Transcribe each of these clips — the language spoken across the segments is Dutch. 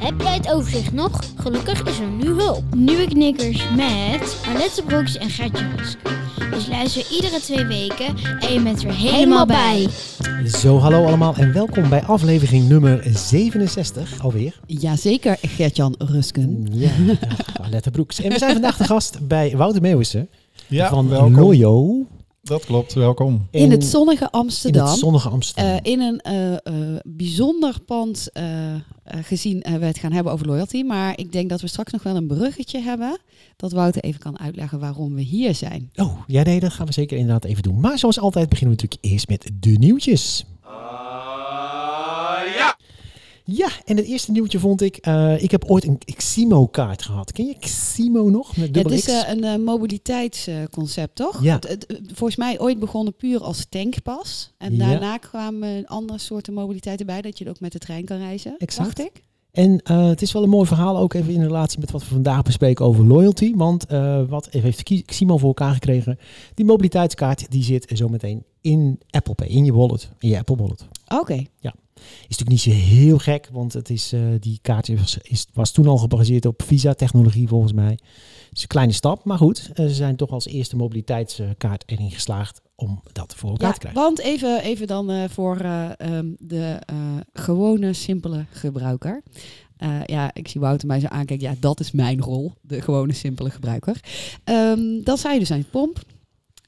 Heb jij het overzicht nog? Gelukkig is er nu hulp. Nieuwe knikkers met Arlette Broeks en Gertje Rusk. Dus luister iedere twee weken en je bent er helemaal bij. Zo, hallo allemaal en welkom bij aflevering nummer 67 alweer. Jazeker, Gertjan Rusken. Ja, Alette Broeks. En we zijn vandaag de gast bij Wouter Meeuwissen Ja, van welkom. Loyo. Dat klopt, welkom. In het zonnige in Amsterdam. het zonnige Amsterdam. Eh, in een eh, eh, bijzonder pand gezien eh, we het gaan hebben over loyalty. Maar ik denk dat we straks nog wel een bruggetje hebben. Dat Wouter even kan uitleggen waarom we hier zijn. Oh, ja nee, dat gaan we zeker inderdaad even doen. Maar zoals altijd beginnen we natuurlijk eerst met de nieuwtjes. Ja, en het eerste nieuwtje vond ik, eh, ik heb ooit een Ximo-kaart gehad. Ken je Ximo nog? Met Het is eh, een eh, mobiliteitsconcept, toch? Ja. Het, het- het- volgens mij ooit begonnen puur als tankpas. En Ja. daarna kwamen andere soorten mobiliteit erbij. Dat je ook met de trein kan reizen, Exact. dacht ik. En het is wel een mooi verhaal, ook even in relatie met wat we vandaag bespreken over loyalty. Want wat heeft Ximo voor elkaar gekregen? Die mobiliteitskaart die zit zometeen in Apple Pay, in je wallet, in je Apple Wallet. Oké. Is natuurlijk niet zo heel gek, want het is, eh, die kaart was, is, was toen al gebaseerd op Visa-technologie volgens mij. Het is een kleine stap, maar goed. eh, ze zijn toch als eerste mobiliteitskaart erin geslaagd om dat voor elkaar Ja, te krijgen. want even, even dan eh, voor eh, ehm, de gewone, simpele gebruiker. Ja, ik zie Wouter mij zo aankijken. Ja, dat is mijn rol. De gewone, simpele gebruiker. Ehm dan sta je dus aan je pomp.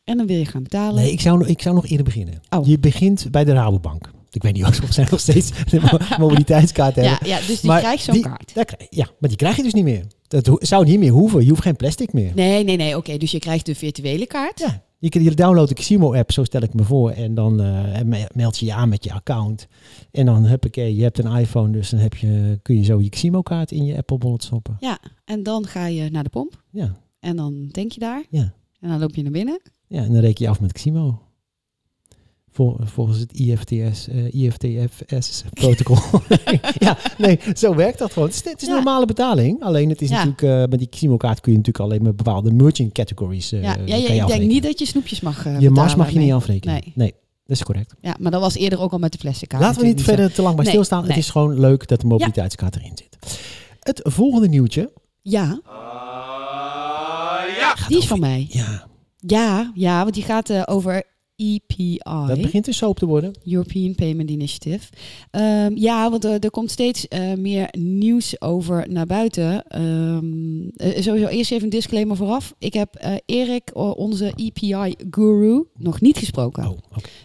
En dan wil je gaan betalen. Nee, ik zou, nog- ik zou nog eerder beginnen. Oh. Je begint bij de Rabobank. Ik weet niet of zij nog steeds mobiliteitskaart hebben. ja, ja, dus die Maar krijgt zo'n die- kaart. Daar ja, maar die krijg je dus niet meer. Dat ho- zou niet meer hoeven. Je hoeft geen plastic meer. Nee, nee, nee. Oké, dus je krijgt de virtuele kaart. Ja, je, kan- je downloadt de Ximo-app, zo stel ik me voor. En dan eh, me- meld je je aan met je account. En dan, huppakee, je hebt een iPhone, dus dan heb je, kun je zo je Ximo-kaart in je Apple Wallet stoppen. Ja, en dan ga je naar de pomp. Ja, En dan denk je daar. ja. En dan loop je naar binnen. ja en dan reken je af met Ximo. Vol, volgens het IFTS, eh IFTFS-protocol. ja, nee, zo werkt dat gewoon. Het is, het is Ja. normale betaling. Alleen het is Ja. natuurlijk, eh, met die Ximo-kaart kun je natuurlijk alleen met bepaalde merchant categories eh ja, ja, ja, je ik denk niet dat je snoepjes mag eh Je mars mag je niet afrekenen. Nee. nee, dat is correct. Ja, maar dat was eerder ook al met de plastic kaart. Laten we niet verder te lang bij Nee, stilstaan. nee. Het is gewoon leuk dat de mobiliteitskaart erin zit. Het volgende nieuwtje. Ja, gaat die is over- van mij. Ja, Ja, ja, want die gaat eh, over EPI. dat begint dus soap te worden. European Payment Initiative. Ehm, ja, want er, er komt steeds eh, meer nieuws over naar buiten. Ehm, eh, sowieso eerst even een disclaimer vooraf. Ik heb eh, Erik, onze EPI-guru, nog niet gesproken. Oh.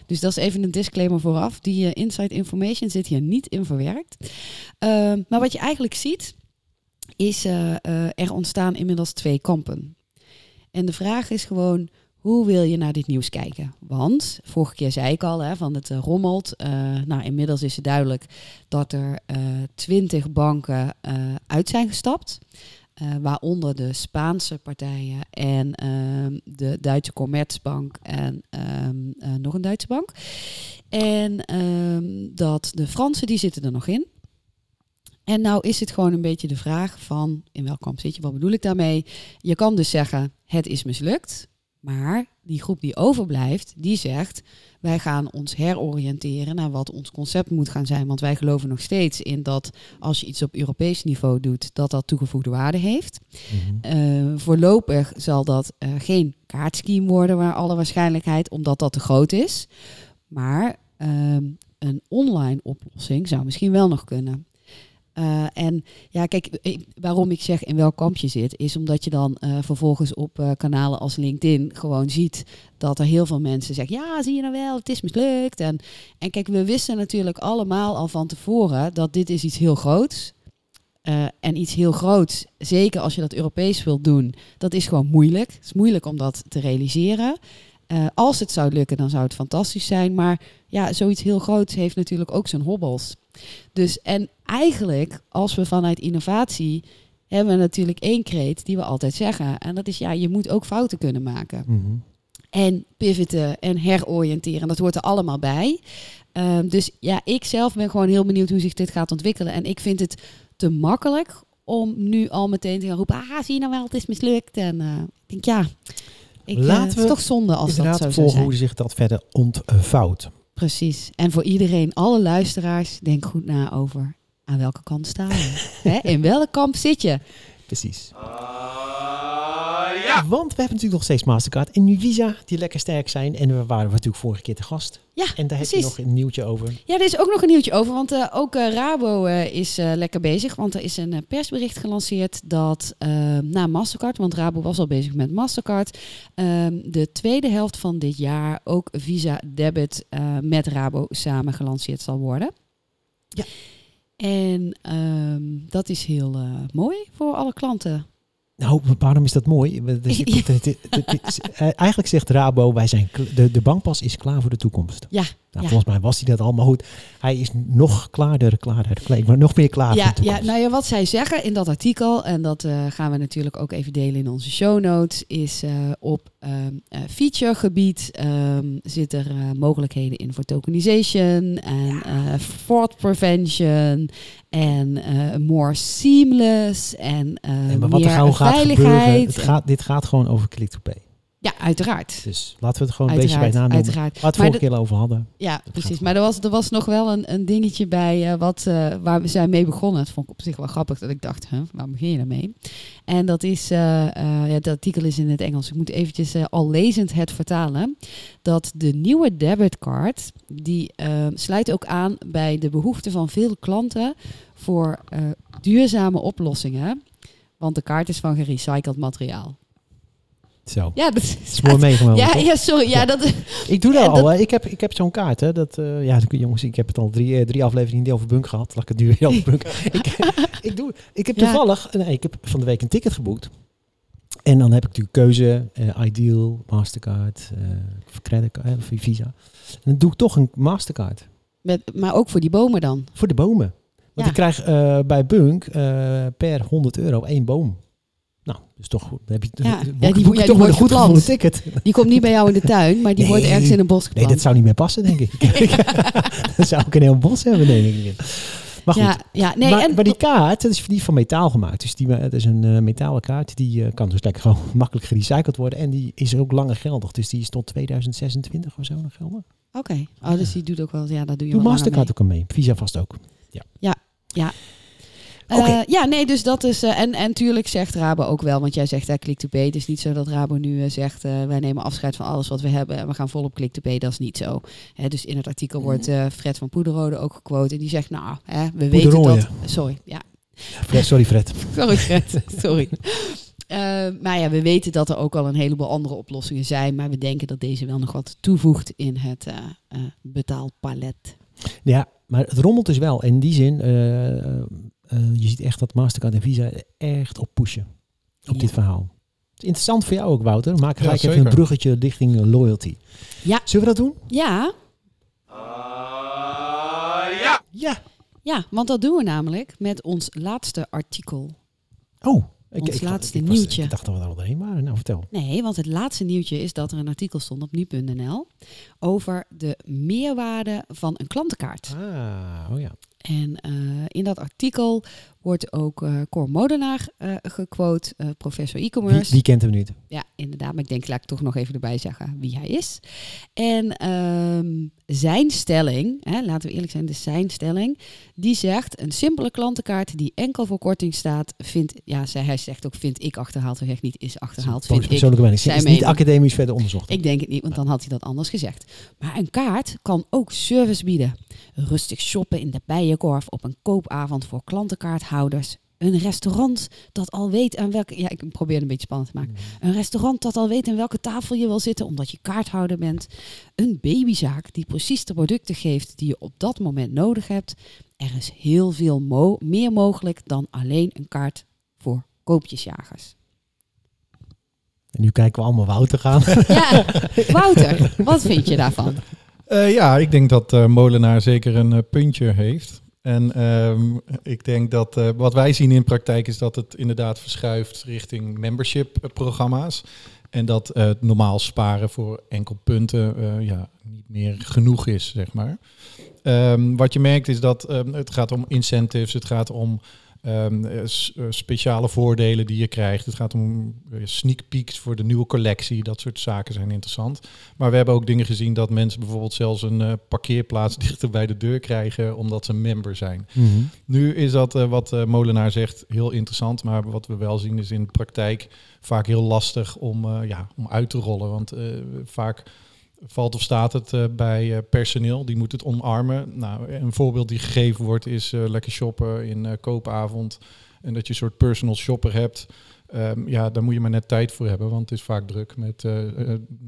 Dus dat is even een disclaimer vooraf. Die eh, inside information zit hier niet in verwerkt. Ehm, maar wat je eigenlijk ziet, is eh, eh, er ontstaan inmiddels twee kampen. En de vraag is gewoon, hoe wil je naar dit nieuws kijken? Want, vorige keer zei ik al, hè, van het eh, rommelt. Eh, nou, inmiddels is het duidelijk dat er twintig banken eh, uit zijn gestapt. Eh, waaronder de Spaanse partijen en ehm, de Duitse Commerzbank en ehm, eh, nog een Duitse bank. En ehm, dat de Fransen, die zitten er nog in. En nou is het gewoon een beetje de vraag van, in welk kamp zit je, wat bedoel ik daarmee? Je kan dus zeggen, het is mislukt. Maar die groep die overblijft, die zegt, wij gaan ons heroriënteren naar wat ons concept moet gaan zijn. Want wij geloven nog steeds in dat als je iets op Europees niveau doet, dat dat toegevoegde waarde heeft. Mhm. Eh, voorlopig zal dat eh, geen kaartscheme worden, waar alle waarschijnlijkheid, omdat dat te groot is. Maar ehm, een online oplossing zou misschien wel nog kunnen. Eh, en ja, kijk, ik- waarom ik zeg in welk kamp je zit, is omdat je dan eh, vervolgens op eh, kanalen als LinkedIn gewoon ziet dat er heel veel mensen zeggen, ja, zie je nou wel, het is mislukt. En, en kijk, we wisten natuurlijk allemaal al van tevoren dat dit is iets heel groots. Eh, en iets heel groots, zeker als je dat Europees wilt doen, dat is gewoon moeilijk. Het is moeilijk om dat te realiseren. Eh, als het zou lukken, dan zou het fantastisch zijn. Maar ja, zoiets heel groots heeft natuurlijk ook zijn hobbels. Dus en eigenlijk, als we vanuit innovatie hebben we natuurlijk één kreet die we altijd zeggen. En dat is ja, je moet ook fouten kunnen maken. Mhm. En pivoten en heroriënteren, dat hoort er allemaal bij. Ehm, dus ja, ik zelf ben gewoon heel benieuwd hoe zich dit gaat ontwikkelen. En ik vind het te makkelijk om nu al meteen te gaan roepen, ah, zie je nou wel, het is mislukt. En eh, ik denk, ja, ik, eh, Laten het is we toch zonde als dat Inderdaad, zo zou volgen zijn. hoe zich dat verder ontvouwt. Precies. En voor iedereen, alle luisteraars, denk goed na over aan welke kant sta je. Hè? In welk kamp zit je? Precies. Want we hebben natuurlijk nog steeds Mastercard en nu Visa, die lekker sterk zijn. En we waren natuurlijk vorige keer te gast. Ja, En daar heb je nog een nieuwtje over. Ja, er is ook nog een nieuwtje over, want eh, ook eh, Rabo eh, is lekker bezig. Want er is een persbericht gelanceerd dat na Mastercard, want Rabo was al bezig met Mastercard, ehm, de tweede helft van dit jaar ook Visa Debit met Rabo samen gelanceerd zal worden. Ja. En ehm, dat is heel mooi voor alle klanten. Nou, waarom is dat mooi? Eigenlijk zegt Rabo, wij zijn de, de bankpas is klaar voor de toekomst. Ja, Nou, ja. Volgens mij was hij dat al, maar goed. Hij is nog klaarder, klaarder, klaar, maar nog meer klaar Ja, voor de ja, toekomst. nou ja, wat zij zeggen in dat artikel, en dat eh, gaan we natuurlijk ook even delen in onze show notes, is eh, op ehm eh, featuregebied ehm zit er eh, mogelijkheden in voor tokenization en eh, fraud prevention en eh more seamless en, eh Nee, maar wat er meer gauw gaat gebeuren, veiligheid. het gaat, dit gaat gewoon over click-to-pay. Ja, uiteraard. Dus laten we het gewoon een beetje bij naam noemen. uiteraard. Waar we het vorige keer al over hadden. Ja, precies. Maar er was, er was nog wel een, een dingetje bij eh, wat, waar we zijn mee begonnen. Dat vond ik op zich wel grappig dat ik dacht, huh, waar begin je daarmee? En dat is, eh, eh, ja, het artikel is in het Engels. Ik moet eventjes eh, al lezend het vertalen. Dat de nieuwe debitcard, die eh, sluit ook aan bij de behoeften van veel klanten voor duurzame oplossingen. Want de kaart is van gerecycled materiaal. Zo. Ja, dat is mooi meegenomen. ja, toch? ja, sorry. Ja, dat, Ik doe dat Ja, al. dat-. Ik heb, ik heb zo'n kaart. Hè. Dat, eh, ja, jongens, ik heb het al drie, eh, drie afleveringen niet over Bunk gehad. Laat ik het nu over Bunk. ik, ik, doe, ik heb toevallig, nee, ik heb van de week een ticket geboekt. En dan heb ik natuurlijk keuze, eh, Ideal, Mastercard, eh credit, eh, of Visa. En dan doe ik toch een Mastercard. met, maar ook voor die bomen dan. Voor de bomen. Want Ja. ik krijg eh, bij Bunk eh, per 100 euro één boom. Nou, dus toch goed. Dan heb je, Ja. boek- Ja, die ja, toch een goed gevonden ticket. Die komt niet bij jou in de tuin, maar die wordt Nee. ergens in een bos Nee, geplant. dat zou niet meer passen, denk ik. dan zou ik een heel bos hebben, denk ik. Maar goed. ja, ja, nee, maar, en, maar die kaart, dat is die van metaal gemaakt. Dus die, het is een eh, metalen kaart. Die eh, kan dus lekker gewoon makkelijk gerecycled worden. En die is ook langer geldig. Dus die is tot 2026 of zo nog geldig. Oké, oh, dus die doet ook wel, ja, dat doe je Doe wel Mastercard ook al mee. Visa vast ook. Eh, Oké. ja, nee, dus dat is, eh, en, en tuurlijk zegt Rabo ook wel, want jij zegt hè, click to pay. Het is niet zo dat Rabo nu eh, zegt, eh, wij nemen afscheid van alles wat we hebben en we gaan volop click to pay. Dat is niet zo. Hè, dus in het artikel wordt eh, Fred van Poederode ook gequote en die zegt, nou, hè, we weten dat... Sorry, ja, Fred, sorry Fred. Sorry, Fred. Sorry. Eh, maar ja, we weten dat er ook al een heleboel andere oplossingen zijn. Maar we denken dat deze wel nog wat toevoegt in het eh, eh, betaalpalet. Ja, maar het rommelt dus wel. In die zin, eh, je ziet echt dat Mastercard en Visa echt op pushen. Op Ja. dit verhaal. Het is interessant voor jou ook, Wouter. Maak gelijk even een bruggetje richting eh, loyalty. Ja. Zullen we dat doen? Ja, Ja. ja, want dat doen we namelijk met ons laatste artikel. Oh. Ons laatste ik was- nieuwtje. Ik dacht dat we daar al doorheen waren. Nou, vertel. Nee, want het laatste nieuwtje is dat er een artikel stond op nu.nl over de meerwaarde van een klantenkaart. Ah, oh ja. En eh, in dat artikel wordt ook eh Cor Modenaar eh gequote, eh, professor e-commerce. wie kent hem niet? Ja, inderdaad. Maar ik denk, laat ik toch nog even erbij zeggen wie hij is. En ehm, zijn stelling, hè, laten we eerlijk zijn, de zijn stelling, die zegt een simpele klantenkaart die enkel voor korting staat, vindt, ja, zij, hij zegt ook, vind ik achterhaald. Hij zegt niet is achterhaald, vind ik. persoonlijke mening. zijn is niet academisch verder onderzocht. Ik denk het niet, want dan had hij dat anders gezegd. Maar een kaart kan ook service bieden. Rustig shoppen in de Bijenkorf op een koopavond voor Een restaurant dat al weet aan welke... Ja, ik probeer het een beetje spannend te maken. Een restaurant dat al weet aan welke tafel je wil zitten omdat je kaarthouder bent. Een babyzaak die precies de producten geeft die je op dat moment nodig hebt. Er is heel veel mo meer mogelijk dan alleen een kaart voor koopjesjagers. En nu kijken we allemaal Wouter aan. Ja, Wouter, wat vind je daarvan? Eh, ja, ik denk dat eh, Molenaar zeker een eh, puntje heeft. En ehm, ik denk dat eh, wat wij zien in praktijk is dat het inderdaad verschuift richting membership-programma's. En dat eh, het normaal sparen voor enkel punten eh, ja, niet meer genoeg is, zeg maar. Ehm, wat je merkt is dat ehm, het gaat om incentives, het gaat om ehm, eh, eh, speciale voordelen die je krijgt. Het gaat om eh, sneak peeks voor de nieuwe collectie. Dat soort zaken zijn interessant. Maar we hebben ook dingen gezien dat mensen bijvoorbeeld zelfs een parkeerplaats dichter bij de deur krijgen omdat ze member zijn. Mhm. Nu is dat wat eh, Molenaar zegt heel interessant, maar wat we wel zien is in de praktijk vaak heel lastig om, ja, om uit te rollen. Want vaak valt of staat het eh, bij eh, personeel, die moet het omarmen. Nou, een voorbeeld die gegeven wordt is eh, lekker shoppen in koopavond en dat je een soort personal shopper hebt. Ehm, ja, daar moet je maar net tijd voor hebben, want het is vaak druk met,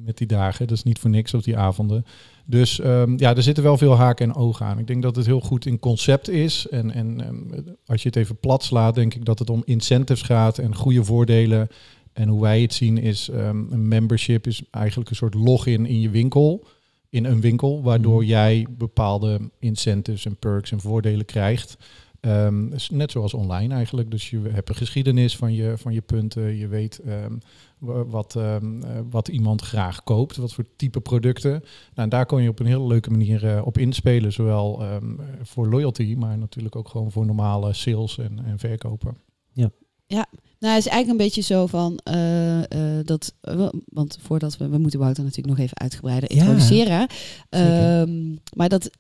met die dagen. Dat is niet voor niks op die avonden. Dus ehm, ja, er zitten wel veel haken en ogen aan. Ik denk dat het heel goed in concept is. En, en ehm, als je het even plat slaat, denk ik dat het om incentives gaat en goede voordelen. En hoe wij het zien is, ehm, een membership is eigenlijk een soort login in je winkel. In een winkel, waardoor Mhm. jij bepaalde incentives en perks en voordelen krijgt. Ehm, net zoals online eigenlijk. Dus je hebt een geschiedenis van je, van je punten. Je weet ehm, wa- wat, ehm, eh, wat iemand graag koopt, wat voor type producten. Nou, en daar kon je op een hele leuke manier eh, op inspelen. Zowel ehm, voor loyalty, maar natuurlijk ook gewoon voor normale sales en, en verkopen. Nou, het is eigenlijk een beetje zo van eh, eh, dat. eh, want voordat we. We moeten Wouter natuurlijk nog even uitgebreider Ja, introduceren. zeker. Ehm, maar dat.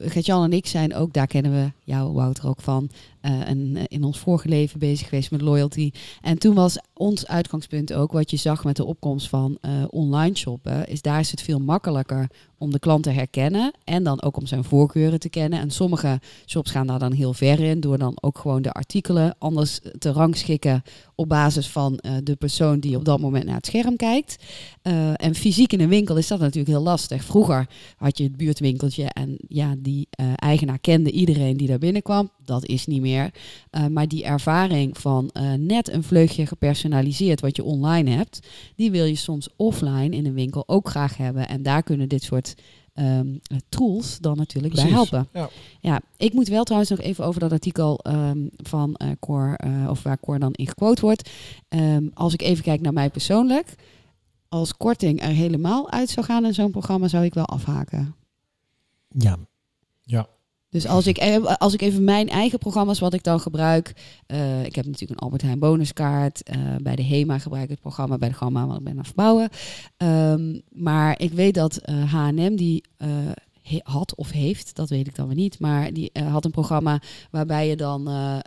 Gert-Jan en ik zijn ook, daar kennen we jou, Wouter, ook van. en in ons vorige leven bezig geweest met loyalty. En toen was ons uitgangspunt ook wat je zag met de opkomst van online shoppen. Is daar is het veel makkelijker om de klant te herkennen. En dan ook om zijn voorkeuren te kennen. En sommige shops gaan daar dan heel ver in. Door dan ook gewoon de artikelen anders te rangschikken op basis van eh, de persoon die op dat moment naar het scherm kijkt. Eh, en fysiek in een winkel is dat natuurlijk heel lastig. Vroeger had je het buurtwinkeltje en ja, die eh, eigenaar kende iedereen die daar binnenkwam. Dat is niet meer. Maar die ervaring van net een vleugje gepersonaliseerd wat je online hebt, die wil je soms offline in een winkel ook graag hebben. En daar kunnen dit soort ehm, tools dan natuurlijk bij helpen. ja. Ja, ik moet wel trouwens nog even over dat artikel ehm, van eh Cor, eh, of waar Cor dan in gequote wordt. Ehm, als ik even kijk naar mij persoonlijk, als korting er helemaal uit zou gaan in zo'n programma, zou ik wel afhaken. Ja, Dus als ik, eh, als ik even mijn eigen programma's wat ik dan gebruik. eh, ik heb natuurlijk een Albert Heijn bonuskaart. eh, bij de HEMA gebruik ik het programma. Bij de Gamma, want ik ben aan het verbouwen. Ehm, maar ik weet dat H&M die had of heeft, dat weet ik dan weer niet. Maar die had een programma waarbij je dan eh,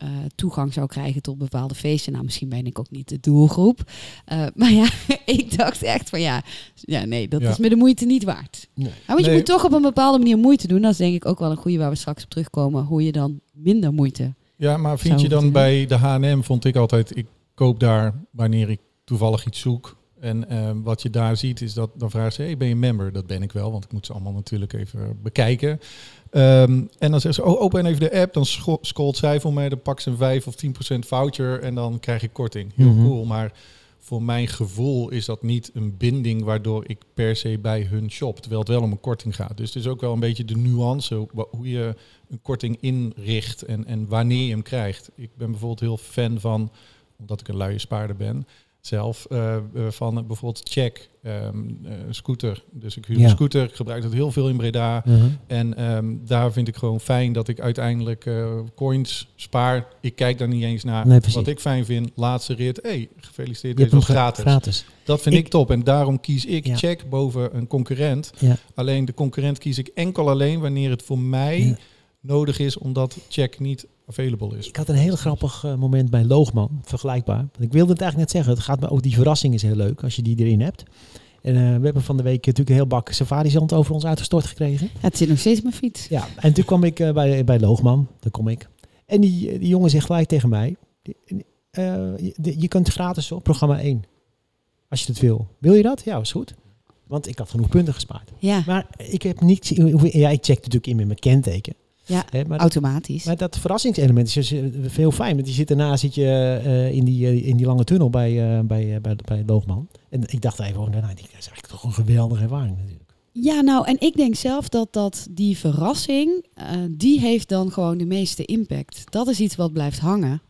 eh, toegang zou krijgen tot bepaalde feesten. Nou, misschien ben ik ook niet de doelgroep. Eh, maar ja, ik dacht echt van ja, ja nee, dat Ja. is me de moeite niet waard. Nee. Nou, want je moet toch op een bepaalde manier moeite doen. Dat is denk ik ook wel een goede waar we straks op terugkomen. Hoe je dan minder moeite. Ja, maar vind je dan bij de H&M, vond ik altijd, ik koop daar wanneer ik toevallig iets zoek. En eh, wat je daar ziet is dat, dan vragen ze, hey, ben je member? Dat ben ik wel, want ik moet ze allemaal natuurlijk even bekijken. Ehm, en dan zeggen ze, oh, open even de app. Dan scrolt zij voor mij, dan pak ze een 5 of 10% voucher en dan krijg ik korting. Heel Mhm. cool, maar voor mijn gevoel is dat niet een binding waardoor ik per se bij hun shop. Terwijl het wel om een korting gaat. Dus het is ook wel een beetje de nuance hoe je een korting inricht en, en wanneer je hem krijgt. Ik ben bijvoorbeeld heel fan van, omdat ik een luie spaarder ben, zelf, eh, eh, van bijvoorbeeld Check, ehm, eh, scooter. Dus ik huur Ja. een scooter, ik gebruik dat heel veel in Breda. Mhm. En ehm, daar vind ik gewoon fijn dat ik uiteindelijk coins spaar. Ik kijk daar niet eens naar. Nee. Wat ik fijn vind, laatste rit. hey, gefeliciteerd, dit gra- gratis. gratis. Dat vind Ik- ik, top. En daarom kies ik Ja. check boven een concurrent. Ja. Alleen de concurrent kies ik enkel alleen wanneer het voor mij. Nodig is, omdat check niet available is. Ik had een heel grappig eh, moment bij Loogman, vergelijkbaar. Ik wilde het eigenlijk net zeggen, het gaat me ook, die verrassing is heel leuk als je die erin hebt. En eh, we hebben van de week natuurlijk een heel bak safari-zand over ons uitgestort gekregen. Ja, het zit nog steeds mijn fiets. Ja, en toen kwam ik eh, bij, bij Loogman, daar kom ik. En die, die jongen zegt gelijk tegen mij, eh, je, je kunt gratis op programma 1, als je het wil. Wil je dat? Ja, is goed. Want ik had genoeg punten gespaard. Ja, Maar ik heb niet, ja, ik check natuurlijk in met mijn kenteken. Ja maar, dat, automatisch. maar dat verrassingselement is dus, eh, veel fijn. Want je zit daarna zit je eh, in, die, eh, in die lange tunnel bij, eh, bij, eh, bij, bij Loogman. En ik dacht even, oh, nou, dat is eigenlijk toch een geweldige ervaring natuurlijk. Ja, nou, en ik denk zelf dat, dat die verrassing, eh, die heeft dan gewoon de meeste impact. Dat is iets wat blijft hangen.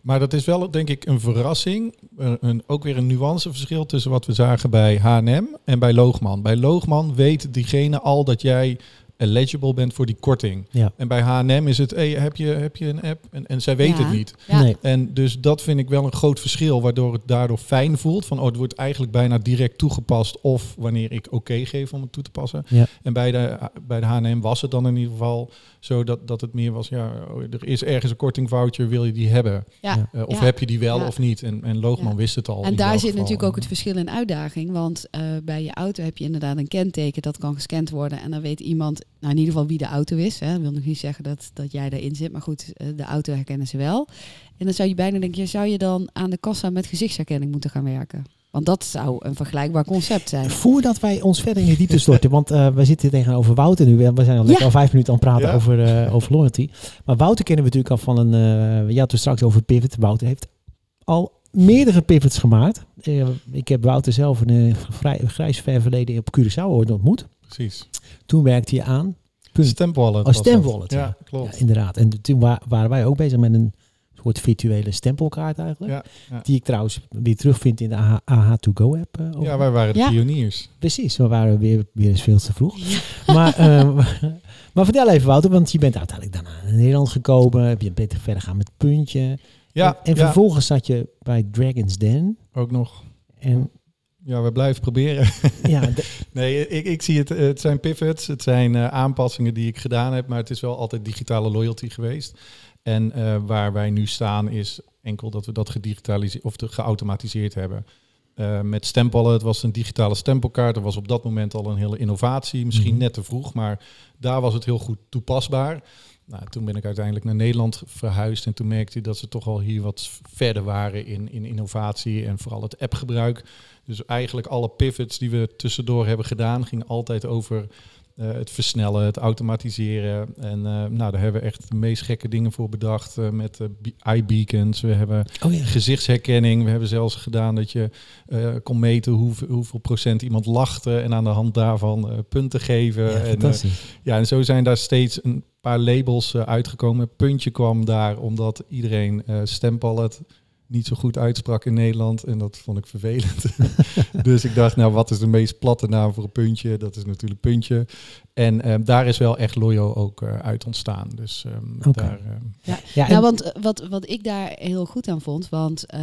Maar dat is wel, denk ik, een verrassing. Een, een- ook weer een nuanceverschil tussen wat we zagen bij H&M en bij Loogman. Bij Loogman weet diegene al dat jij eligible bent voor die korting. Ja. En bij H&M is het, hey, heb, je, heb je een app? En, en zij weet Ja. het niet. Ja. Nee. En dus dat vind ik wel een groot verschil, waardoor het daardoor fijn voelt. Van, oh, het wordt eigenlijk bijna direct toegepast of wanneer ik oké geef om het toe te passen. Ja. En bij de, bij de H&M was het dan in ieder geval zo dat, het meer was, ja, oh, er is ergens een korting voucher, wil je die hebben? Ja. Eh, of Ja. heb je die wel Ja. of niet? En, en Loogman wist het al. En daar zit geval. natuurlijk ook het verschil in uitdaging. Want eh, bij je auto heb je inderdaad een kenteken dat kan gescand worden. En dan weet iemand, nou in ieder geval wie de auto is. Hè. Dat wil nog niet zeggen dat, dat jij daarin zit. Maar goed, eh, de auto herkennen ze wel. En dan zou je bijna denken, zou je dan aan de kassa met gezichtsherkenning moeten gaan werken? Want dat zou een vergelijkbaar concept zijn. Voordat wij ons verder in de diepte storten, want eh, we zitten tegenover Wouter nu. We zijn al, lekker Ja. al vijf minuten aan het praten Ja. over, eh, over loyalty. Maar Wouter kennen we natuurlijk al van een... eh je had het straks over pivot. Wouter heeft al meerdere pivots gemaakt. Eh, ik heb Wouter zelf een eh, vrij, grijs ver verleden op Curaçao ooit ontmoet. Precies. Toen werkte hij aan. Stemwallet. Oh, stemwallet, Ja, ja. klopt. Ja, inderdaad. En toen wa- waren wij ook bezig met een soort virtuele stempelkaart eigenlijk. Ja, ja. Die ik trouwens weer terugvind in de AH, AH2Go-app. eh, ja, wij waren de Ja. pioniers. Precies, we waren weer, weer eens veel te vroeg. Maar, eh, maar vertel even Wouter, want je bent uiteindelijk daarna naar Nederland gekomen. Heb je beter verder gaan met puntje. Ja, en, en ja, vervolgens zat je bij Dragon's Den. ook nog. En Ja, we blijven proberen. ja, Nee, ik, ik zie het. Het zijn pivots, het zijn eh, aanpassingen die ik gedaan heb, maar het is wel altijd digitale loyalty geweest. En eh, waar wij nu staan is enkel dat we dat gedigitaliseerd of geautomatiseerd hebben. Eh, met stempelen, het was een digitale stempelkaart. Dat was op dat moment al een hele innovatie. Misschien Mhm. net te vroeg, maar daar was het heel goed toepasbaar. Nou, toen ben ik uiteindelijk naar Nederland verhuisd en toen merkte ik dat ze toch al hier wat verder waren in, in innovatie en vooral het appgebruik. Dus eigenlijk alle pivots die we tussendoor hebben gedaan, gingen altijd over eh, het versnellen, het automatiseren. En eh, nou, daar hebben we echt de meest gekke dingen voor bedacht. eh, met be- iBeacons, we hebben oh ja, gezichtsherkenning. We hebben zelfs gedaan dat je kon meten hoeveel, hoeveel procent iemand lachte. En aan de hand daarvan punten geven. ja, en, ja, en zo zijn daar steeds een paar labels uitgekomen. Puntje kwam daar omdat iedereen stempallet niet zo goed uitsprak in Nederland. En dat vond ik vervelend. dus ik dacht, nou, wat is de meest platte naam voor een puntje? Dat is natuurlijk puntje. En eh, daar is wel echt Loyo ook eh, uit ontstaan. Dus ehm, daar... eh, ja, en- Nou, want eh, wat, wat ik daar heel goed aan vond, want eh,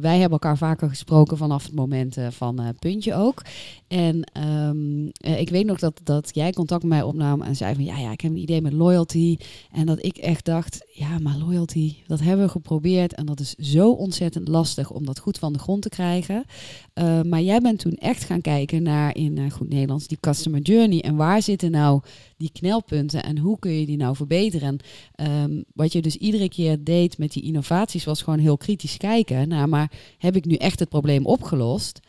wij hebben elkaar vaker gesproken vanaf het moment van eh, Puntje ook. En ehm, eh, ik weet nog dat, dat jij contact met mij opnam en zei van ja, ja, ik heb een idee met loyalty. En dat ik echt dacht, ja, maar loyalty, dat hebben we geprobeerd en dat is zo ontzettend lastig om dat goed van de grond te krijgen. Eh, maar jij bent toen echt gaan kijken naar in eh, goed Nederlands die customer journey en waar zitten nou die knelpunten en hoe kun je die nou verbeteren? En Ehm, wat je dus iedere keer deed met die innovaties was gewoon heel kritisch kijken naar, maar heb ik nu echt het probleem opgelost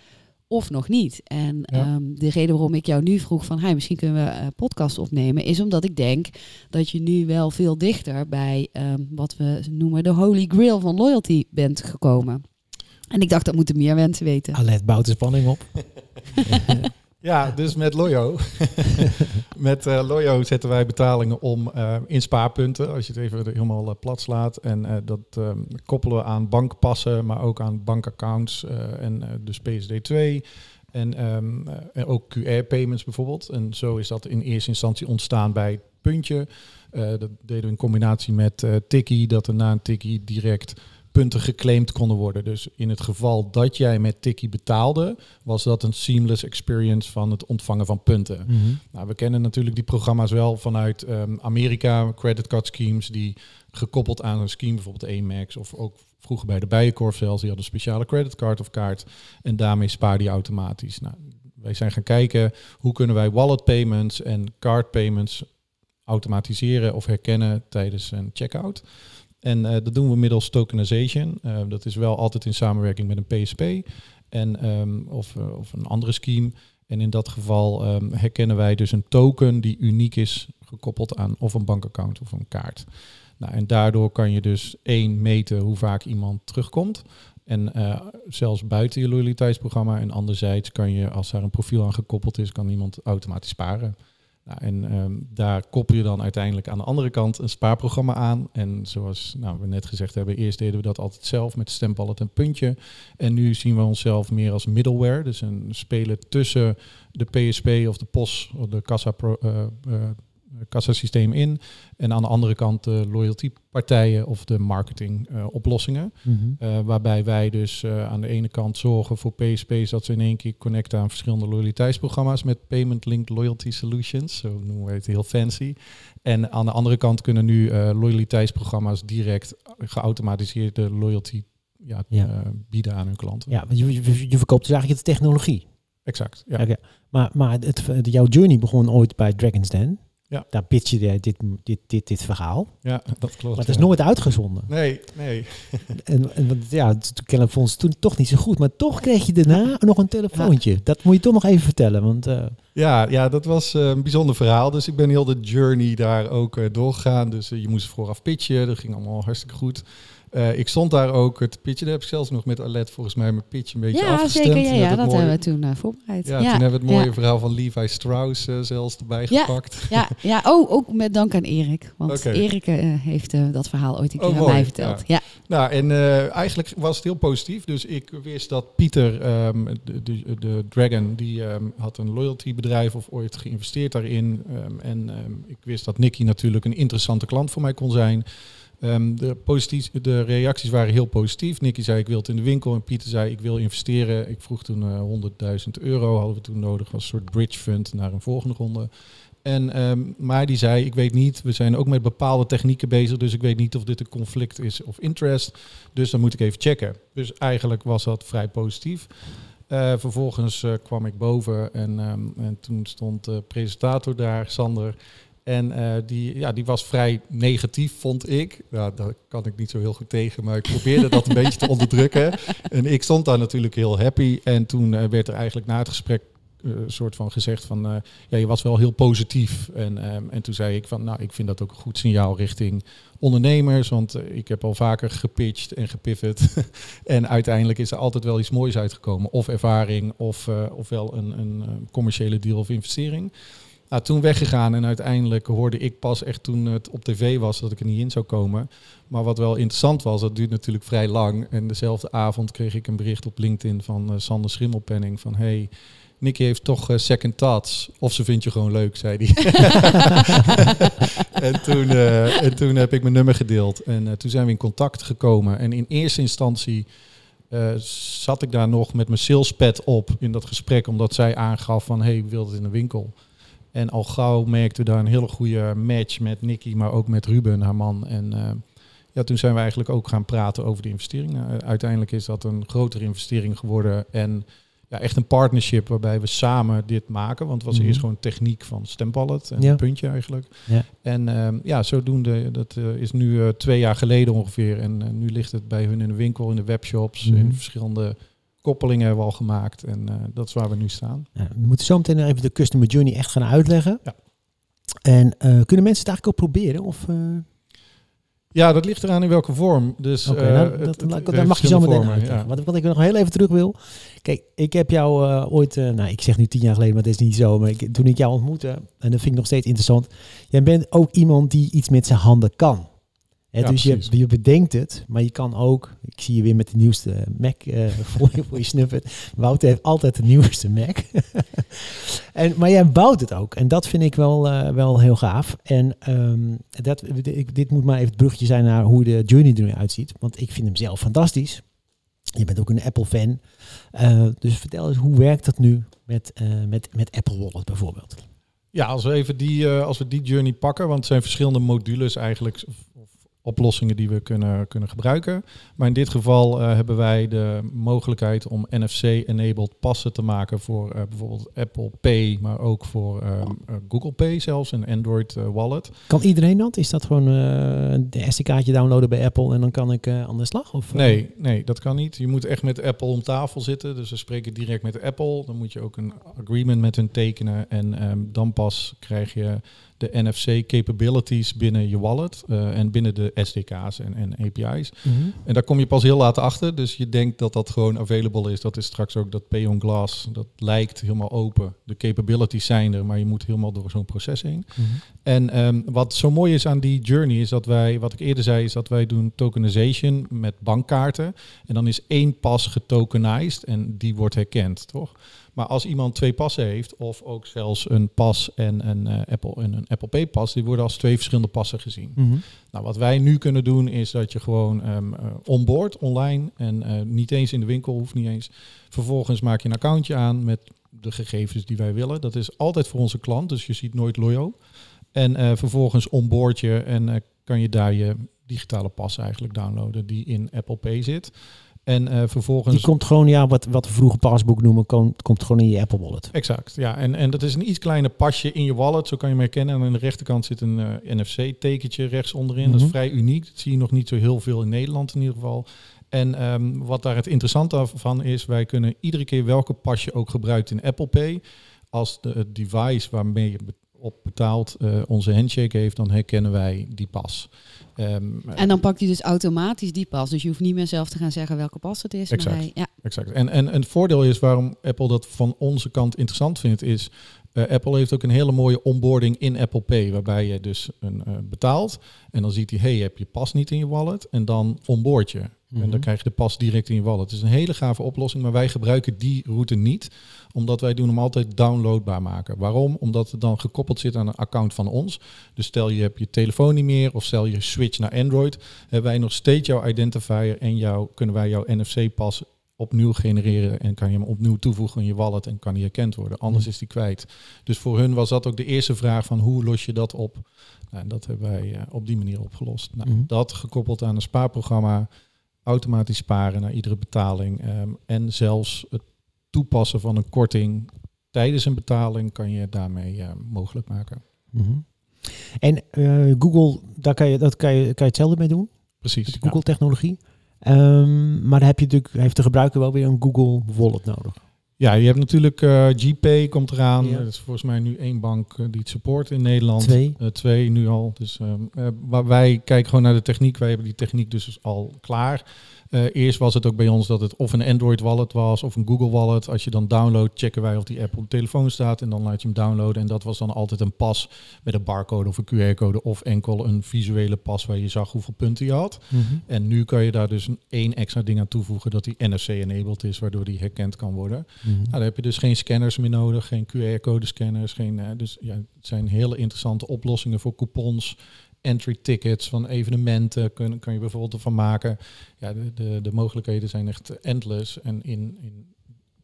of nog niet? En Ja. ehm, de reden waarom ik jou nu vroeg van, hey, misschien kunnen we eh podcast opnemen, is omdat ik denk dat je nu wel veel dichter bij ehm, wat we noemen de holy grail van loyalty bent gekomen. En ik dacht, dat moeten meer mensen weten. Alet bouwt de spanning op. Ja, dus met Loyo. met eh, Loyo zetten wij betalingen om eh, in spaarpunten, als je het even helemaal eh, plat slaat. En dat ehm, koppelen we aan bankpassen, maar ook aan bankaccounts en dus PSD2. En, ehm, en ook QR-payments bijvoorbeeld. En zo is dat in eerste instantie ontstaan bij Puntje. Dat deden we in combinatie met Tikkie, dat er na een Tikkie direct punten geclaimd konden worden. Dus in het geval dat jij met Tikkie betaalde, was dat een seamless experience van het ontvangen van punten. Mhm. Nou, we kennen natuurlijk die programma's wel vanuit ehm, Amerika, creditcard schemes die gekoppeld aan een scheme, bijvoorbeeld Amex of ook vroeger bij de Bijenkorf zelfs, die hadden een speciale creditcard of kaart en daarmee spaarde je automatisch. Nou, wij zijn gaan kijken hoe kunnen wij wallet payments en card payments automatiseren of herkennen tijdens een checkout. En eh, dat doen we middels tokenization. Uh, dat is wel altijd in samenwerking met een PSP en, um, of, uh, of een andere scheme. En in dat geval um, herkennen wij dus een token die uniek is gekoppeld aan of een bankaccount of een kaart. Nou, en daardoor kan je dus één meten hoe vaak iemand terugkomt. En zelfs buiten je loyaliteitsprogramma. En anderzijds kan je, als daar een profiel aan gekoppeld is, kan iemand automatisch sparen. Nou, en um, daar koppel je dan uiteindelijk aan de andere kant een spaarprogramma aan. En zoals nou, we net gezegd hebben, eerst deden we dat altijd zelf met stemballet en puntje. En nu zien we onszelf meer als middleware. Dus een speler tussen de PSP of de POS of de kassa pro, uh, uh, kassasysteem in. En aan de andere kant de loyalty-partijen of de marketing-oplossingen. Uh, mm -hmm. waarbij wij dus uh, aan de ene kant zorgen voor PSP's dat ze in één keer connecten aan verschillende loyaliteitsprogramma's met Payment Linked Loyalty Solutions. Zo noemen we het heel fancy. En aan de andere kant kunnen nu loyaliteitsprogramma's direct geautomatiseerde loyalty ja, ja. bieden aan hun klanten. Ja, je, je, je verkoopt dus eigenlijk de technologie. Exact, ja. Okay. Maar, maar het, jouw journey begon ooit bij Dragon's Den. Ja. Daar pitch je dit, dit, dit, dit verhaal. Ja, dat klopt. Maar het is ja. nooit uitgezonden. Nee, nee. en, en ja, kennelijk vond ze toen toch niet zo goed. Maar toch kreeg je daarna nog een telefoontje. Dat moet je toch nog even vertellen. Want, uh... ja, ja, dat was uh, een bijzonder verhaal. Dus ik ben heel de journey daar ook uh, doorgegaan. Dus je moest vooraf pitchen. Dat ging allemaal hartstikke goed. Uh, ik stond daar ook te pitchen. Daar heb ik zelfs nog met Alet volgens mij mijn pitch een beetje ja, afgestemd. Zeker, ja, ja dat mooie, hebben we toen uh, voorbereid. Ja, ja, toen hebben we het mooie ja. verhaal van Levi Strauss uh, zelfs erbij gepakt. Ja, ja. Oh, ook met dank aan Erik. Want okay. Erik heeft dat verhaal ooit een keer oh, aan mij verteld. Ja. Nou, en eigenlijk was het heel positief. Dus ik wist dat Pieter, um, de, de, de, Dragon, die um, had een loyalty bedrijf of ooit geïnvesteerd daarin. Um, en ik wist dat Nicky natuurlijk een interessante klant voor mij kon zijn. Um, de, de, reacties waren heel positief. Nicky zei ik wil het in de winkel en Pieter zei ik wil investeren. Ik vroeg toen uh, 100.000 euro, hadden we toen nodig als soort bridge fund naar een volgende ronde. En, um, die zei ik weet niet, we zijn ook met bepaalde technieken bezig, dus ik weet niet of dit een conflict is of interest. Dus dan moet ik even checken. Dus eigenlijk was dat vrij positief. Uh, vervolgens uh, kwam ik boven en, um, en toen stond de presentator daar, Sander. En uh, die, ja, die was vrij negatief, vond ik. Nou, daar kan ik niet zo heel goed tegen, maar ik probeerde dat een beetje te onderdrukken. En ik stond daar natuurlijk heel happy. En toen uh, werd er eigenlijk na het gesprek een uh, soort van gezegd van... ja, je was wel heel positief. En, um, en toen zei ik van, nou, ik vind dat ook een goed signaal richting ondernemers. Want ik heb al vaker gepitcht en gepivot. en uiteindelijk is er altijd wel iets moois uitgekomen. Of ervaring, of, ofwel een, een commerciële deal of investering. Nou, toen weggegaan en uiteindelijk hoorde ik pas echt toen het op tv was dat ik er niet in zou komen. Maar wat wel interessant was, dat duurt natuurlijk vrij lang. En dezelfde avond kreeg ik een bericht op LinkedIn van uh, Sander Schimmelpenning van hey, Nicky heeft toch uh, second thoughts. Of ze vindt je gewoon leuk, zei hij. en, toen, uh, en toen heb ik mijn nummer gedeeld. En uh, toen zijn we in contact gekomen. En in eerste instantie zat ik daar nog met mijn salespad op in dat gesprek. Omdat zij aangaf van, hey, wil het in de winkel? En al gauw merkten we daar een hele goede match met Nicky, maar ook met Ruben, haar man. En uh, ja, toen zijn we eigenlijk ook gaan praten over de investering. Uh, uiteindelijk is dat een grotere investering geworden. En ja, echt een partnership waarbij we samen dit maken. Want het was mm -hmm. eerst gewoon techniek van stempallet en Ja. een puntje eigenlijk. Ja. En ehm, ja, zodoende, dat eh, is nu eh, twee jaar geleden ongeveer. En eh, nu ligt het bij hun in de winkel, in de webshops, Mhm. in verschillende koppelingen hebben we al gemaakt. En eh, dat is waar we nu staan. Ja, we moeten zo meteen even de customer journey echt gaan uitleggen. Ja. En eh, kunnen mensen het eigenlijk ook proberen? Of, eh, Ja, dat ligt eraan in welke vorm. Dus Oké, eh, nou, dat, het- het mag je zo meteen uitleggen. ja. Wat, wat ik nog heel even terug wil. Kijk, ik heb jou ooit, nou ik zeg nu tien jaar geleden, maar dat is niet zo. Maar ik, toen ik jou ontmoette, en dat vind ik nog steeds interessant. Jij bent ook iemand die iets met zijn handen kan. Hè, Ja, dus je, precies. je bedenkt het, maar je kan ook, ik zie je weer met de nieuwste Mac eh, voor, je, voor je snuffert. Wouter heeft altijd de nieuwste Mac. en, maar jij bouwt het ook. En dat vind ik wel, eh, wel heel gaaf. En ehm, dat, ik, dit moet maar even het bruggetje zijn naar hoe de journey er nu uitziet. Want ik vind hem zelf fantastisch. Je bent ook een Apple-fan. Eh, dus vertel eens, hoe werkt dat nu met, eh, met, met Apple Wallet bijvoorbeeld? Ja, als we even die, eh, als we die journey pakken, want het zijn verschillende modules eigenlijk, oplossingen die we kunnen, kunnen gebruiken. Maar in dit geval eh, hebben wij de mogelijkheid om NFC-enabled passen te maken voor eh, bijvoorbeeld Apple Pay, maar ook voor eh, Google Pay zelfs, een Android wallet. Kan iedereen dat? Is dat gewoon de SD-kaartje downloaden bij Apple en dan kan ik aan de slag? Of? Nee, nee, dat kan niet. Je moet echt met Apple om tafel zitten. Dus we spreken direct met Apple. Dan moet je ook een agreement met hun tekenen. En ehm, dan pas krijg je de NFC capabilities binnen je wallet eh, en binnen de SDK's en, en API's. Mhm. En daar kom je pas heel laat achter. Dus je denkt dat dat gewoon available is. Dat is straks ook dat Pay on Glass. Dat lijkt helemaal open. De capabilities zijn er, maar je moet helemaal door zo'n proces heen. Mhm. En ehm, wat zo mooi is aan die journey is dat wij, wat ik eerder zei, is dat wij doen tokenization met bankkaarten. En dan is één pas getokenized en die wordt herkend, toch? Maar als iemand twee passen heeft, of ook zelfs een pas en een, eh, Apple, en een Apple Pay pas, die worden als twee verschillende passen gezien. Mhm. Nou, wat wij nu kunnen doen is dat je gewoon eh, onboard online en eh, niet eens in de winkel, hoeft niet eens. Vervolgens maak je een accountje aan met de gegevens die wij willen. Dat is altijd voor onze klant, dus je ziet nooit Loyo. En vervolgens onboard je en kan je daar je digitale pas eigenlijk downloaden die in Apple Pay zit. En eh, vervolgens... Die komt gewoon, ja, wat, wat we vroeger pasboek noemen, komt, komt gewoon in je Apple Wallet. Exact, ja. En, en dat is een iets kleiner pasje in je wallet, zo kan je hem herkennen. En aan de rechterkant zit een eh, NFC-tekentje rechts onderin. Dat Mhm. is vrij uniek. Dat zie je nog niet zo heel veel in Nederland in ieder geval. En ehm, wat daar het interessante van is, wij kunnen iedere keer welke pas je ook gebruikt in Apple Pay, als de, het device waarmee je op betaalt eh, onze handshake heeft, dan herkennen wij die pas. Ehm, En dan pakt hij dus automatisch die pas. Dus je hoeft niet meer zelf te gaan zeggen welke pas het is. Exact. Maar hij, ja. Exact. En, en, en het voordeel is waarom Apple dat van onze kant interessant vindt, is eh, Apple heeft ook een hele mooie onboarding in Apple Pay, waarbij je dus een, eh, betaalt en dan ziet hij, hey, je hebt je pas niet in je wallet en dan onboard je. En Mhm. dan krijg je de pas direct in je wallet. Het is een hele gave oplossing, maar wij gebruiken die route niet, omdat wij doen hem altijd downloadbaar maken. Waarom? Omdat het dan gekoppeld zit aan een account van ons. Dus stel je hebt je telefoon niet meer of stel je switch naar Android, hebben wij nog steeds jouw identifier en jou, kunnen wij jouw NFC-pas opnieuw genereren en kan je hem opnieuw toevoegen in je wallet en kan die herkend worden. Anders Mhm. is die kwijt. Dus voor hun was dat ook de eerste vraag van hoe los je dat op? Nou, en dat hebben wij eh, op die manier opgelost. Nou, Mhm. Dat gekoppeld aan een spaarprogramma, automatisch sparen naar iedere betaling ehm, en zelfs het toepassen van een korting tijdens een betaling kan je daarmee eh, mogelijk maken. Mhm. En eh, Google, daar kan je, dat kan je, kan je hetzelfde mee doen, Precies. met ja. Ehm, maar dan heb je natuurlijk, heeft de gebruiker wel weer een Google Wallet nodig. Ja, je hebt natuurlijk eh GPay komt eraan. Ja. Dat is volgens mij nu één bank eh, die het support in Nederland. Twee. Eh, twee nu al. Dus maar wij kijken gewoon naar de techniek. Wij hebben die techniek dus al klaar. Eh, eerst was het ook bij ons dat het of een Android wallet was of een Google wallet. Als je dan downloadt, checken wij of die app op de telefoon staat en dan laat je hem downloaden. En dat was dan altijd een pas met een barcode of een QR-code of enkel een visuele pas waar je zag hoeveel punten je had. En nu kan je daar dus een één extra ding aan toevoegen dat die NFC-enabled is, waardoor die herkend kan worden. Mhm. Nou, dan heb je dus geen scanners meer nodig, geen QR-code scanners. Geen, eh, dus ja, het zijn hele interessante oplossingen voor coupons, entry tickets van evenementen. Kun, kan je bijvoorbeeld ervan maken. Ja, de, de, de mogelijkheden zijn echt endless. En in, in,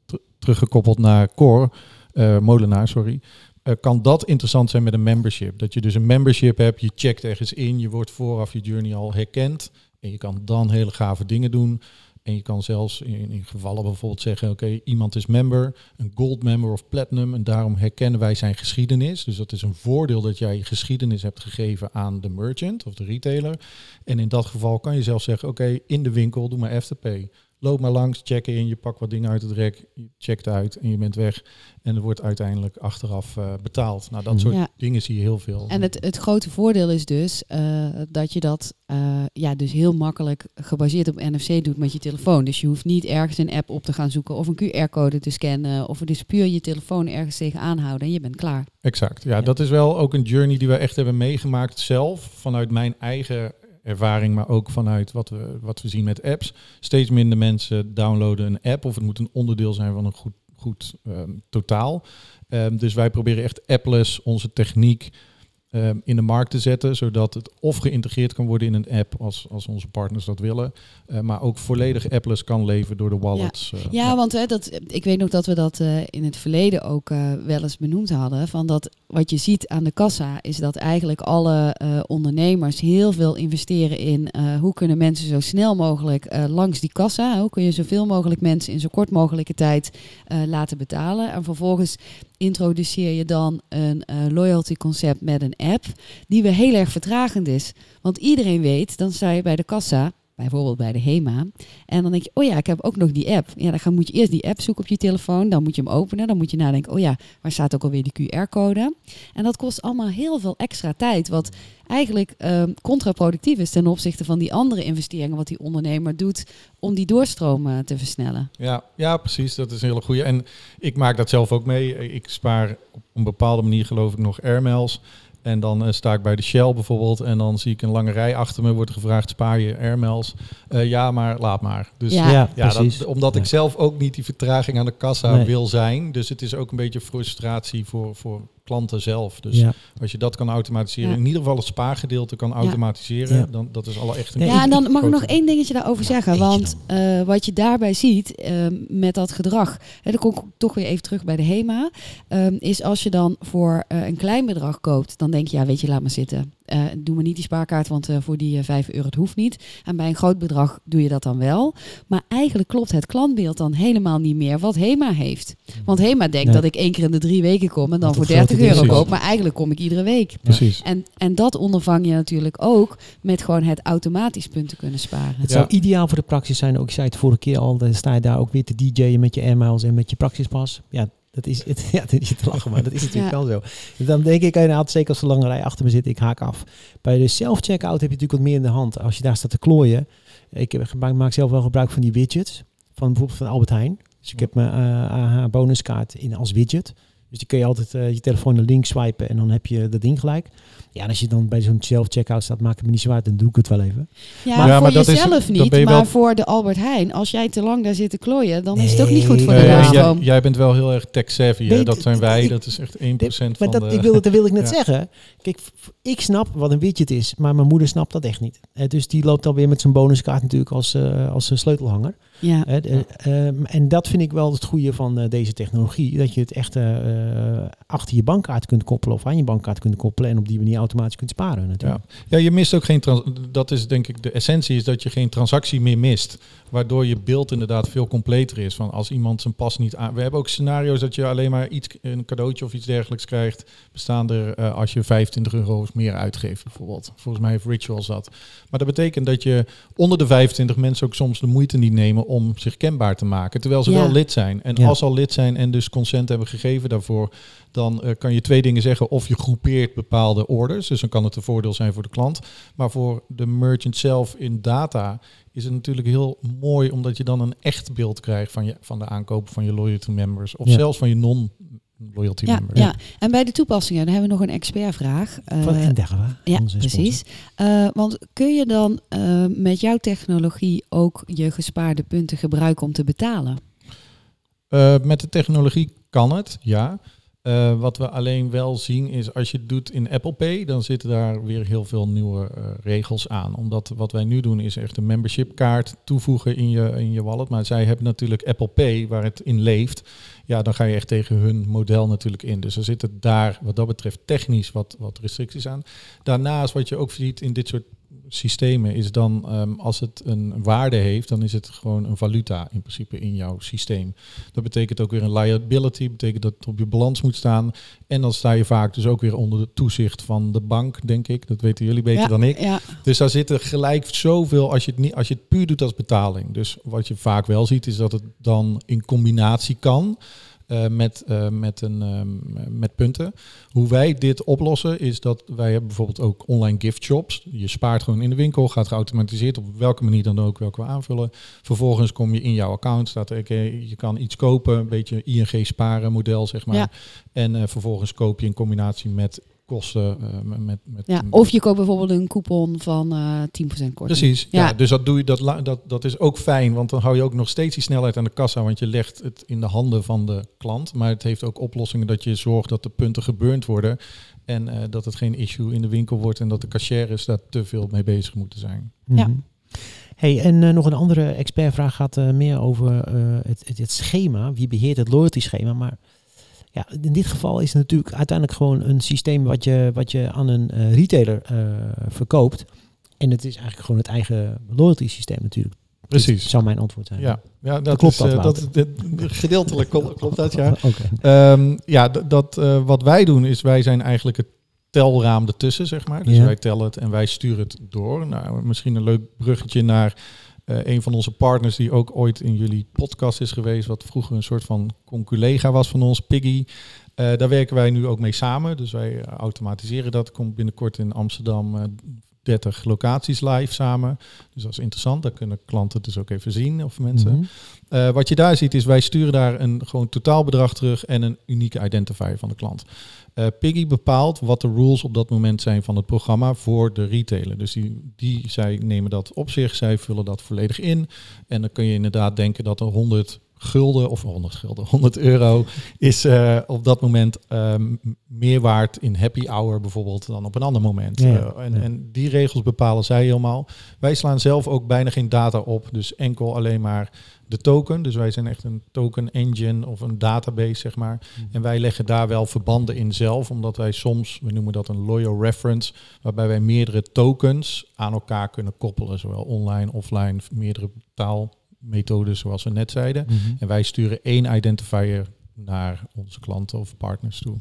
ter- teruggekoppeld naar Core, eh, Molenaar, sorry. eh, kan dat interessant zijn met een membership? Dat je dus een membership hebt, je checkt ergens in, je wordt vooraf je journey al herkend. En je kan dan hele gave dingen doen. En je kan zelfs in, in gevallen bijvoorbeeld zeggen, oké, iemand is member, een gold member of platinum. En daarom herkennen wij zijn geschiedenis. Dus dat is een voordeel dat jij geschiedenis hebt gegeven aan de merchant of de retailer. En in dat geval kan je zelfs zeggen, oké, in de winkel, doe maar Afterpay. Loop maar langs, check in, je pakt wat dingen uit het rek, je checkt uit en je bent weg. En er wordt uiteindelijk achteraf eh, betaald. Nou, dat Mhm. soort Ja. dingen zie je heel veel. En het, het grote voordeel is dus eh, dat je dat eh, ja, dus heel makkelijk gebaseerd op NFC doet met je telefoon. Dus je hoeft niet ergens een app op te gaan zoeken of een QR-code te scannen. Of dus puur je telefoon ergens tegenaan houden en je bent klaar. Exact. Ja, dat is wel ook een journey die we echt hebben meegemaakt zelf. Vanuit mijn eigen ervaring, maar ook vanuit wat we, wat we zien met apps. Steeds minder mensen downloaden een app of het moet een onderdeel zijn van een goed, goed ehm, totaal. Ehm, dus wij proberen echt appless onze techniek eh, in de markt te zetten, zodat het of geïntegreerd kan worden in een app als, als onze partners dat willen, eh, maar ook volledig appless kan leven door de wallets. eh, Ja, want hè, dat, ik weet nog dat we dat eh, in het verleden ook eh, wel eens benoemd hadden. Van dat wat je ziet aan de kassa is dat eigenlijk alle eh, ondernemers heel veel investeren in eh, hoe kunnen mensen zo snel mogelijk eh, langs die kassa. Hoe kun je zoveel mogelijk mensen in zo kort mogelijke tijd eh, laten betalen. En vervolgens introduceer je dan een eh, loyalty concept met een app die weer heel erg vertragend is. Want iedereen weet, dan sta je bij de kassa, bijvoorbeeld bij de HEMA. En dan denk je, oh ja, ik heb ook nog die app. Ja, dan moet je eerst die app zoeken op je telefoon. Dan moet je hem openen. Dan moet je nadenken, oh ja, waar staat ook alweer die QR-code? En dat kost allemaal heel veel extra tijd. Wat eigenlijk ehm, contraproductief is ten opzichte van die andere investeringen wat die ondernemer doet om die doorstroom eh, te versnellen. Ja, ja, precies. Dat is een hele goede. En ik maak dat zelf ook mee. Ik spaar op een bepaalde manier geloof ik nog airmails. En dan eh, sta ik bij de Shell bijvoorbeeld en dan zie ik een lange rij achter me. Wordt er gevraagd, spaar je airmails? Eh, ja, maar laat maar. Dus Ja. Ja, ja, precies. dat, omdat ik zelf ook niet die vertraging aan de kassa Nee. wil zijn. Dus het is ook een beetje frustratie voor, voor klanten zelf. Dus ja. als je dat kan automatiseren, Ja. in ieder geval het spaargedeelte kan automatiseren, Ja. dan dat is al echt een Ja, en dan mag ik nog één dingetje daarover Ja, zeggen. Want eh, wat je daarbij ziet eh, met dat gedrag, hè, dan kom ik toch weer even terug bij de HEMA, ehm, is als je dan voor eh, een klein bedrag koopt, dan denk je, ja, weet je, laat maar zitten. Eh, doe maar niet die spaarkaart, want eh, voor die eh, 5 euro, het hoeft niet. En bij een groot bedrag doe je dat dan wel. Maar eigenlijk klopt het klantbeeld dan helemaal niet meer wat HEMA heeft. Want HEMA denkt Nee. dat ik één keer in de drie weken kom en dan voor het grote 30 euro is. koop. Maar eigenlijk kom ik iedere week. Precies. En, en dat ondervang je natuurlijk ook met gewoon het automatisch punten kunnen sparen. Het Ja. zou ideaal voor de praxis zijn. Ook ik zei het vorige keer al, dan sta je daar ook weer te DJ'en met je airmiles en met je praxispas. Ja, dat is het. Ja, dat is te lachen, maar dat is natuurlijk Ja. wel zo. Dan denk ik inderdaad, zeker als de lange rij achter me zit, ik haak af. Bij de self-checkout heb je natuurlijk wat meer in de hand. Als je daar staat te klooien. Ik heb, gebruik- maak zelf wel gebruik van die widgets. Van bijvoorbeeld van Albert Heijn. Dus ik heb mijn eh, AH bonuskaart in als widget. Dus die kun je altijd eh, je telefoon naar links swipen en dan heb je dat ding gelijk. Ja, en als je dan bij zo'n self-checkout staat, maakt het me niet zo uit, dan doe ik het wel even. Ja, Maar- Ja, voor maar is- jezelf niet, je maar wel- voor de Albert Heijn. Als jij te lang daar zit te klooien, dan is het ook niet goed voor Nee, de Ja. jij, bent wel heel erg tech-savvy. Nee, Dat zijn wij. ik- dat is echt 1% Maar van dat, de... ik wil, dat wil ik net Ja. zeggen. Kijk, ik snap wat een widget is, maar mijn moeder snapt dat echt niet. Eh, dus die loopt alweer met zijn bonuskaart natuurlijk als, eh, als een sleutelhanger. Ja. Eh, de- ehm, en dat vind ik wel het goede van eh, deze technologie. Dat je het echt eh, eh, achter je bankkaart kunt koppelen of aan je bankkaart kunt koppelen. En op die manier automatisch kunt sparen natuurlijk. Ja, je mist ook geen... Dat is denk ik de essentie, is dat je geen transactie meer mist. Waardoor je beeld inderdaad veel completer is. Van als iemand zijn pas niet aan... We hebben ook scenario's dat je alleen maar iets, een cadeautje of iets dergelijks krijgt. Bestaan er eh, als je 25 euro of meer uitgeeft bijvoorbeeld. Volgens mij heeft Rituals dat. Maar dat betekent dat je onder de 25 mensen ook soms de moeite niet nemen om zich kenbaar te maken. Terwijl ze Ja. wel lid zijn. En Ja. als ze al lid zijn en dus consent hebben gegeven daarvoor, dan eh, kan je twee dingen zeggen. Of je groepeert bepaalde orders, dus dan kan het een voordeel zijn voor de klant. Maar voor de merchant zelf in data is het natuurlijk heel mooi, omdat je dan een echt beeld krijgt van, je, van de aankopen van je loyalty members. Of Ja. zelfs van je non-loyalty Ja, ja, en bij de toepassingen dan hebben we nog een expertvraag. Eh, Van Endeavour, ja, onze sponsor. precies. Eh, want kun je dan eh, met jouw technologie ook je gespaarde punten gebruiken om te betalen? Eh, met de technologie kan het, ja. Eh, wat we alleen wel zien is, als je het doet in Apple Pay, dan zitten daar weer heel veel nieuwe eh, regels aan. Omdat wat wij nu doen is echt een membership kaart toevoegen in je, in je wallet. Maar zij hebben natuurlijk Apple Pay, waar het in leeft. Ja, dan ga je echt tegen hun model natuurlijk in. Dus er zitten daar wat dat betreft technisch wat, wat restricties aan. Daarnaast wat je ook ziet in dit soort systemen is dan ehm, als het een waarde heeft, dan is het gewoon een valuta in principe in jouw systeem. Dat betekent ook weer een liability, betekent dat het op je balans moet staan. En dan sta je vaak dus ook weer onder de toezicht van de bank, denk ik. Dat weten jullie beter ja, dan ik. Ja, Dus daar zitten gelijk zoveel als je het niet, als je het puur doet als betaling. Dus wat je vaak wel ziet, is dat het dan in combinatie kan. Eh, met, eh, met, een, ehm, met punten. Hoe wij dit oplossen is dat wij hebben bijvoorbeeld ook online gift shops. Je spaart gewoon in de winkel, gaat geautomatiseerd op welke manier dan ook, welke we aanvullen. Vervolgens kom je in jouw account, staat er, oké, je kan iets kopen, een beetje ING sparen model zeg maar. Ja. En eh, vervolgens koop je in combinatie met kosten. eh, met, met, Ja, of je koopt bijvoorbeeld een coupon van eh 10% korting. Precies, ja. Ja. dus dat, doe je, dat, dat, dat is ook fijn, want dan hou je ook nog steeds die snelheid aan de kassa, want je legt het in de handen van de klant. Maar het heeft ook oplossingen dat je zorgt dat de punten geburnd worden en eh, dat het geen issue in de winkel wordt en dat de cashiers daar te veel mee bezig moeten zijn. Ja. Mhm. Hey, en eh, nog een andere expertvraag gaat meer over eh, het, het, het schema. Wie beheert het loyalty schema? Maar ja, in dit geval is het natuurlijk uiteindelijk gewoon een systeem wat je, wat je aan een eh, retailer eh, verkoopt. En het is eigenlijk gewoon het eigen loyalty systeem natuurlijk. Precies. zou mijn antwoord zijn. Ja, ja dat Klopt is, dat, eh, dat, gedeeltelijk kl- klopt dat, ja. Oké. Ehm, ja, dat, wat wij doen is wij zijn eigenlijk het telraam ertussen, zeg maar. Dus Ja. wij tellen het en wij sturen het door. Nou, misschien een leuk bruggetje naar eh, een van onze partners die ook ooit in jullie podcast is geweest, wat vroeger een soort van conculega was van ons, Piggy. Eh, daar werken wij nu ook mee samen. Dus wij eh, automatiseren dat. Komt binnenkort in Amsterdam eh 30 locaties live samen. Dus dat is interessant. Daar kunnen klanten dus ook even zien of mensen. Mhm. Wat je daar ziet is, wij sturen daar een gewoon totaalbedrag terug en een unieke identifier van de klant. Eh, Piggy bepaalt wat de rules op dat moment zijn van het programma voor de retailer. Dus die, die, zij nemen dat op zich, zij vullen dat volledig in. En dan kun je inderdaad denken dat er 100 gulden of 100 gulden, 100 euro is eh, op dat moment ehm, meer waard in happy hour bijvoorbeeld dan op een ander moment. Ja. Eh, en, Ja. en die regels bepalen zij helemaal. Wij slaan zelf ook bijna geen data op, dus enkel alleen maar de token. Dus wij zijn echt een token engine of een database, zeg maar. En wij leggen daar wel verbanden in zelf, omdat wij soms, we noemen dat een loyal reference, waarbij wij meerdere tokens aan elkaar kunnen koppelen, zowel online, offline, meerdere taalmethodes, zoals we net zeiden. Mhm. En wij sturen één identifier naar onze klanten of partners toe.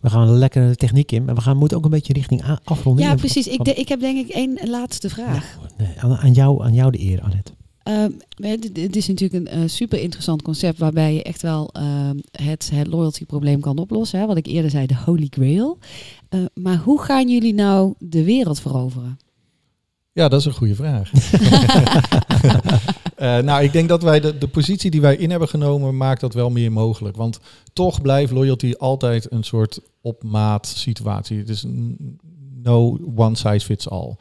We gaan lekker de techniek in, maar we gaan moeten ook een beetje richting a- afronding. Ja, precies. Ik, de- ik heb denk ik één laatste vraag. Nee, aan, aan jou, aan jou de eer, Annette. Ehm, het het is natuurlijk een eh, super interessant concept waarbij je echt wel ehm, het, het loyalty probleem kan oplossen. Hè? Wat ik eerder zei, de holy grail. Eh, maar hoe gaan jullie nou de wereld veroveren? Ja, dat is een goede vraag. Eh, nou, ik denk dat wij de, de positie die wij in hebben genomen, maakt dat wel meer mogelijk. Want toch blijft loyalty altijd een soort op maat situatie. Het is no one size fits all.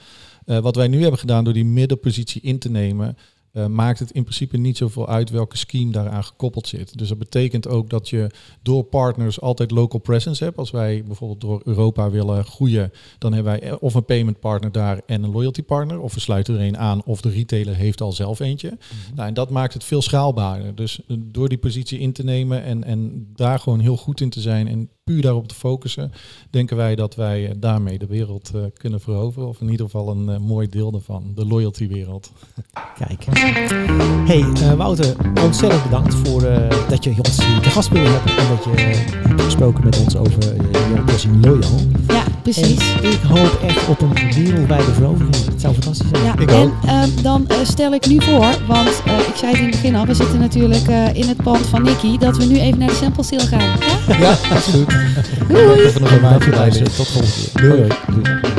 Eh, wat wij nu hebben gedaan door die middenpositie in te nemen, eh, maakt het in principe niet zoveel uit welke scheme daaraan gekoppeld zit. Dus dat betekent ook dat je door partners altijd local presence hebt. Als wij bijvoorbeeld door Europa willen groeien, dan hebben wij of een payment partner daar en een loyalty partner. Of we sluiten er een aan of de retailer heeft al zelf eentje. Nou, en dat maakt het veel schaalbaarder. Dus eh, door die positie in te nemen en, en daar gewoon heel goed in te zijn en puur daarop te focussen, denken wij dat wij eh, daarmee de wereld eh, kunnen veroveren. Of in ieder geval een eh, mooi deel daarvan, de loyalty wereld. Kijk. Hey, Wouter, ontzettend bedankt voor eh, dat je ons hier te gast wilde hebben. En dat je hebt gesproken met ons over je oplossing Loyal. Precies. En ik hoop echt op een wereldwijde verovering. Het zou fantastisch zijn. Ja, Ik en ehm, dan eh, stel ik nu voor, want eh, ik zei het in het begin al, we zitten natuurlijk eh, in het pand van Nicky, dat we nu even naar de sample sale gaan. Ja? Ja, dat is goed. Doei! Tot volgende keer. Doei. Doei.